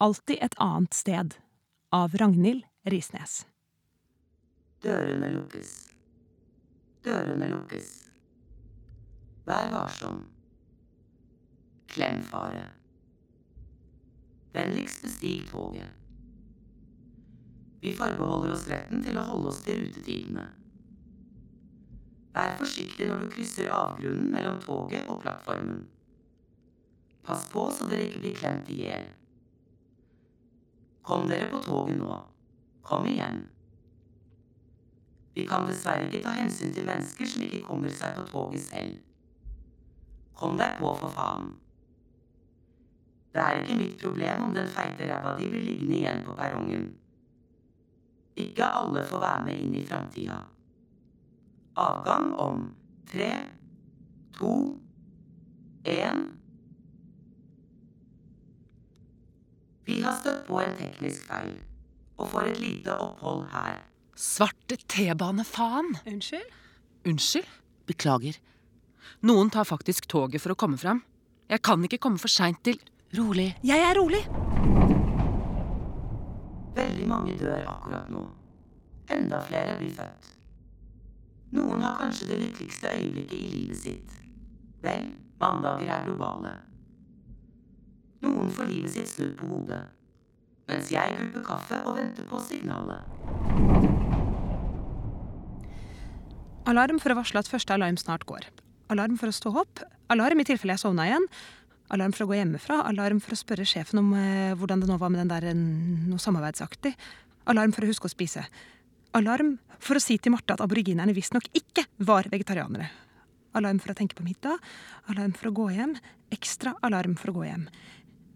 Alltid et annet sted av Ragnhild Risnes. Dørene lukkes. Dørene lukkes. Vær varsom. Klem fare. Vennligst bestig toget. Vi forbeholder oss retten til å holde oss til rutetidene. Vær forsiktig når du krysser avgrunnen mellom toget og plattformen. Pass på så dere ikke blir klemt i hjel. Kom dere på toget nå. Kom igjen. Vi kan dessverre ikke ta hensyn til mennesker som ikke kommer seg på toget selv. Kom deg på, for faen. Det er ikke mitt problem om den feite ræva di blir liggende igjen på perrongen. Ikke alle får være med inn i framtida. Avgang om tre, to, én Vi på en teknisk feil, og får et lite opphold her. Svarte T-bane-faen! Unnskyld? Unnskyld? Beklager. Noen tar faktisk toget for å komme fram. Jeg kan ikke komme for seint til Rolig. Jeg er rolig. Veldig mange dør akkurat nå. Enda flere blir født. Noen har kanskje det lykkeligste øyeblikket i livet sitt. Vel, mandager er globale. Noen får livet sitt snudd på hodet, mens jeg gulper kaffe og venter på signalet. Alarm for å varsle at første alarm snart går. Alarm for å stå opp. Alarm i tilfelle jeg sovna igjen. Alarm for å gå hjemmefra. Alarm for å spørre sjefen om eh, hvordan det nå var med den der noe samarbeidsaktig. Alarm for å huske å spise. Alarm for å si til Marte at aboriginerne visstnok ikke var vegetarianere. Alarm for å tenke på middag. Alarm for å gå hjem. Ekstra alarm for å gå hjem.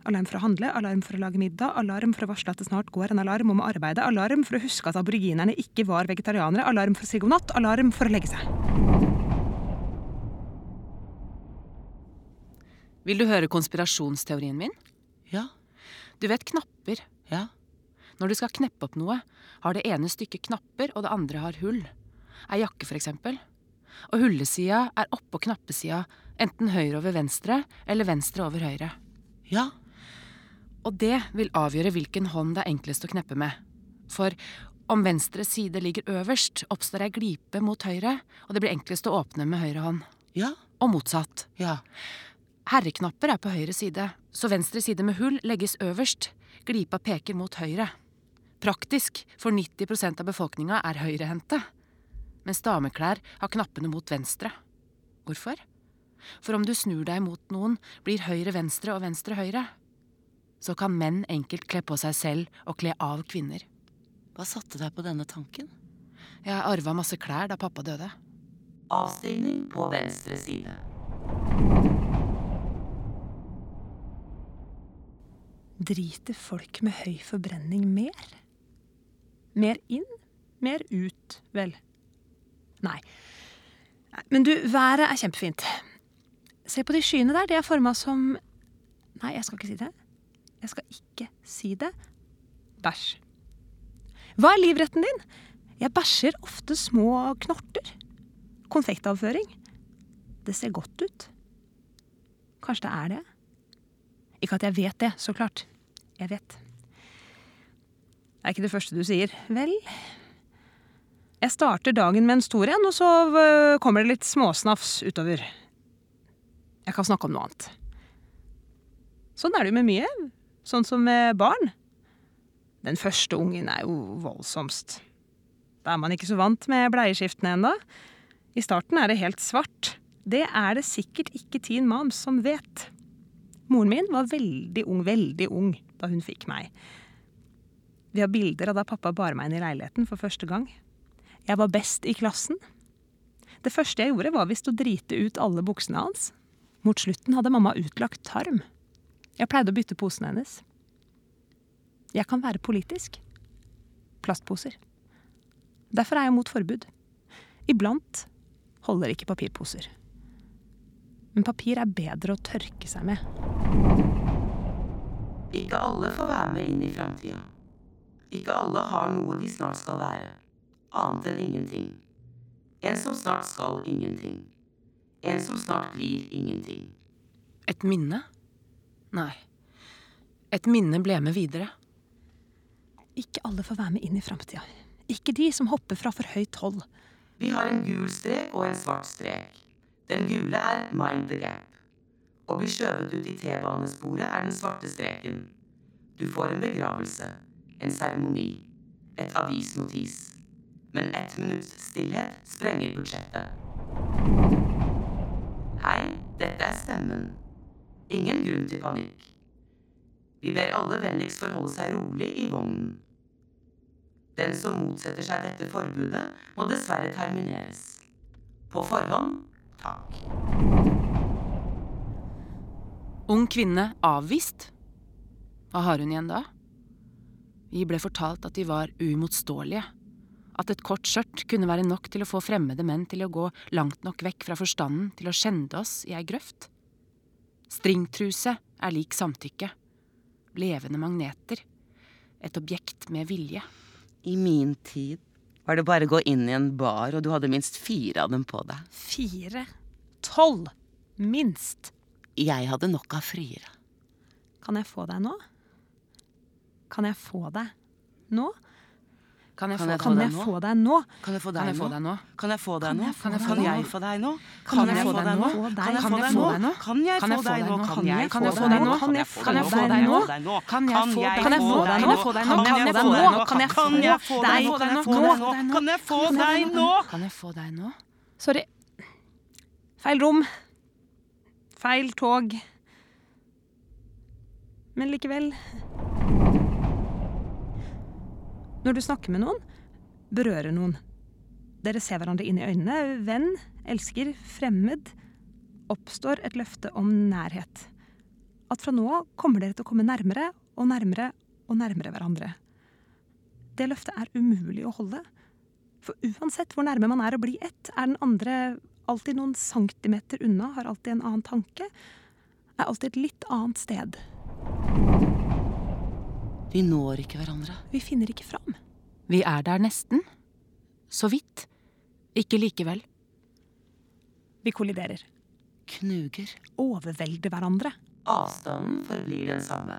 Alarm for å handle, alarm for å lage middag, alarm for å varsle at det snart går en alarm om å arbeide, alarm for å huske at aboriginerne ikke var vegetarianere, alarm for å si god natt, alarm for å legge seg. Vil du høre konspirasjonsteorien min? Ja, Du vet knapper. ja, Når du skal kneppe opp noe, har det ene stykket knapper, og det andre har hull. Ei jakke, for eksempel. Og hullesida er oppå knappesida, enten høyre over venstre eller venstre over høyre. ja, Og det vil avgjøre hvilken hånd det er enklest å kneppe med. For om venstre side ligger øverst, oppstår ei glipe mot høyre, og det blir enklest å åpne med høyre hånd. ja, Og motsatt. ja. Herreknapper er på høyre side, så venstre side med hull legges øverst. Glipa peker mot høyre. Praktisk, for 90% av befolkninga er høyrehendte. Mens dameklær har knappene mot venstre. Hvorfor? For om du snur deg mot noen, blir høyre venstre og venstre høyre. Så kan menn enkelt kle på seg selv og kle av kvinner. Hva satte deg på denne tanken? Jeg arva masse klær da pappa døde. Avstigning på venstre side. Driter folk med høy forbrenning mer? Mer inn, mer ut, vel? Nei. Men du, været er kjempefint. Se på de skyene der, de er forma som Nei, jeg skal ikke si det. Jeg skal ikke si det. Bæsj. Hva er livretten din? Jeg bæsjer ofte små knorter. Konfektavføring. Det ser godt ut. Kanskje det er det? Ikke at jeg vet det, så klart. Jeg vet. Det er ikke det første du sier. Vel Jeg starter dagen med en stor en, og så øh, kommer det litt småsnafs utover. Jeg kan snakke om noe annet. Sånn er det jo med mye. Sånn som med barn. Den første ungen er jo voldsomst. Da er man ikke så vant med bleieskiftene ennå. I starten er det helt svart. Det er det sikkert ikke Teen Moms som vet. Moren min var veldig ung, veldig ung da hun fikk meg. Vi har bilder av da pappa bar meg inn i leiligheten for første gang. Jeg var best i klassen. Det første jeg gjorde, var visst å drite ut alle buksene hans. Mot slutten hadde mamma utlagt tarm. Jeg pleide å bytte posene hennes. Jeg kan være politisk. Plastposer. Derfor er jeg mot forbud. Iblant holder ikke papirposer. Men papir er bedre å tørke seg med. Ikke alle får være med inn i framtida. Ikke alle har noe de snart skal være, annet enn ingenting. En som snart skal ingenting. En som snart blir ingenting. Et minne? Nei. Et minne ble med videre. Ikke alle får være med inn i framtida. Ikke de som hopper fra for høyt hold. Vi har en gul strek og en svart strek. Den gule er mind the gap. Og bli skjøvet ut i T-banesporet er den svarte streken. Du får en begravelse, en seremoni, et avisnotis. Men ett minutts stillhet sprenger budsjettet. Hei, dette er stemmen. Ingen grunn til panikk. Vi ber alle vennligst forholde seg rolig i vognen. Den som motsetter seg dette forbudet, må dessverre termineres. På forhånd takk. Ung kvinne avvist. Hva har hun igjen da? Vi ble fortalt at de var uimotståelige. At et kort skjørt kunne være nok til å få fremmede menn til å gå langt nok vekk fra forstanden til å skjende oss i ei grøft. Stringtruse er lik samtykke. Levende magneter. Et objekt med vilje. I min tid var det bare å gå inn i en bar, og du hadde minst fire av dem på deg. Fire. Tolv. Minst. Jeg hadde nok av friere. Kan jeg få deg nå? Kan jeg få deg nå? Kan jeg få Kan deg jeg nå? få deg nå? Kan jeg få deg nå? nå? Kan jeg få deg nå? Kan jeg få deg nå? Kan jeg få deg nå? Kan jeg få deg nå? Kan jeg få deg nå? Kan jeg få deg nå? nå? Kan jeg få deg nå? nå? Kan jeg få deg Kan jeg få deg nå? nå? Kan jeg få deg nå? Kan jeg få deg nå? nå? Kan jeg få deg nå? Kan jeg få deg nå? Sorry. Feil rom. Feil tog. Men likevel Når du snakker med noen, berører noen. Dere ser hverandre inn i øynene. Venn, elsker, fremmed. Oppstår et løfte om nærhet. At fra nå av kommer dere til å komme nærmere og nærmere og nærmere hverandre. Det løftet er umulig å holde. For uansett hvor nærme man er å bli ett, er den andre alltid noen centimeter unna, har alltid en annen tanke, er alltid et litt annet sted. Vi når ikke hverandre. Vi finner ikke fram. Vi er der nesten. Så vidt. Ikke likevel. Vi kolliderer. Knuger. Overvelder hverandre. Avstanden forblir den samme.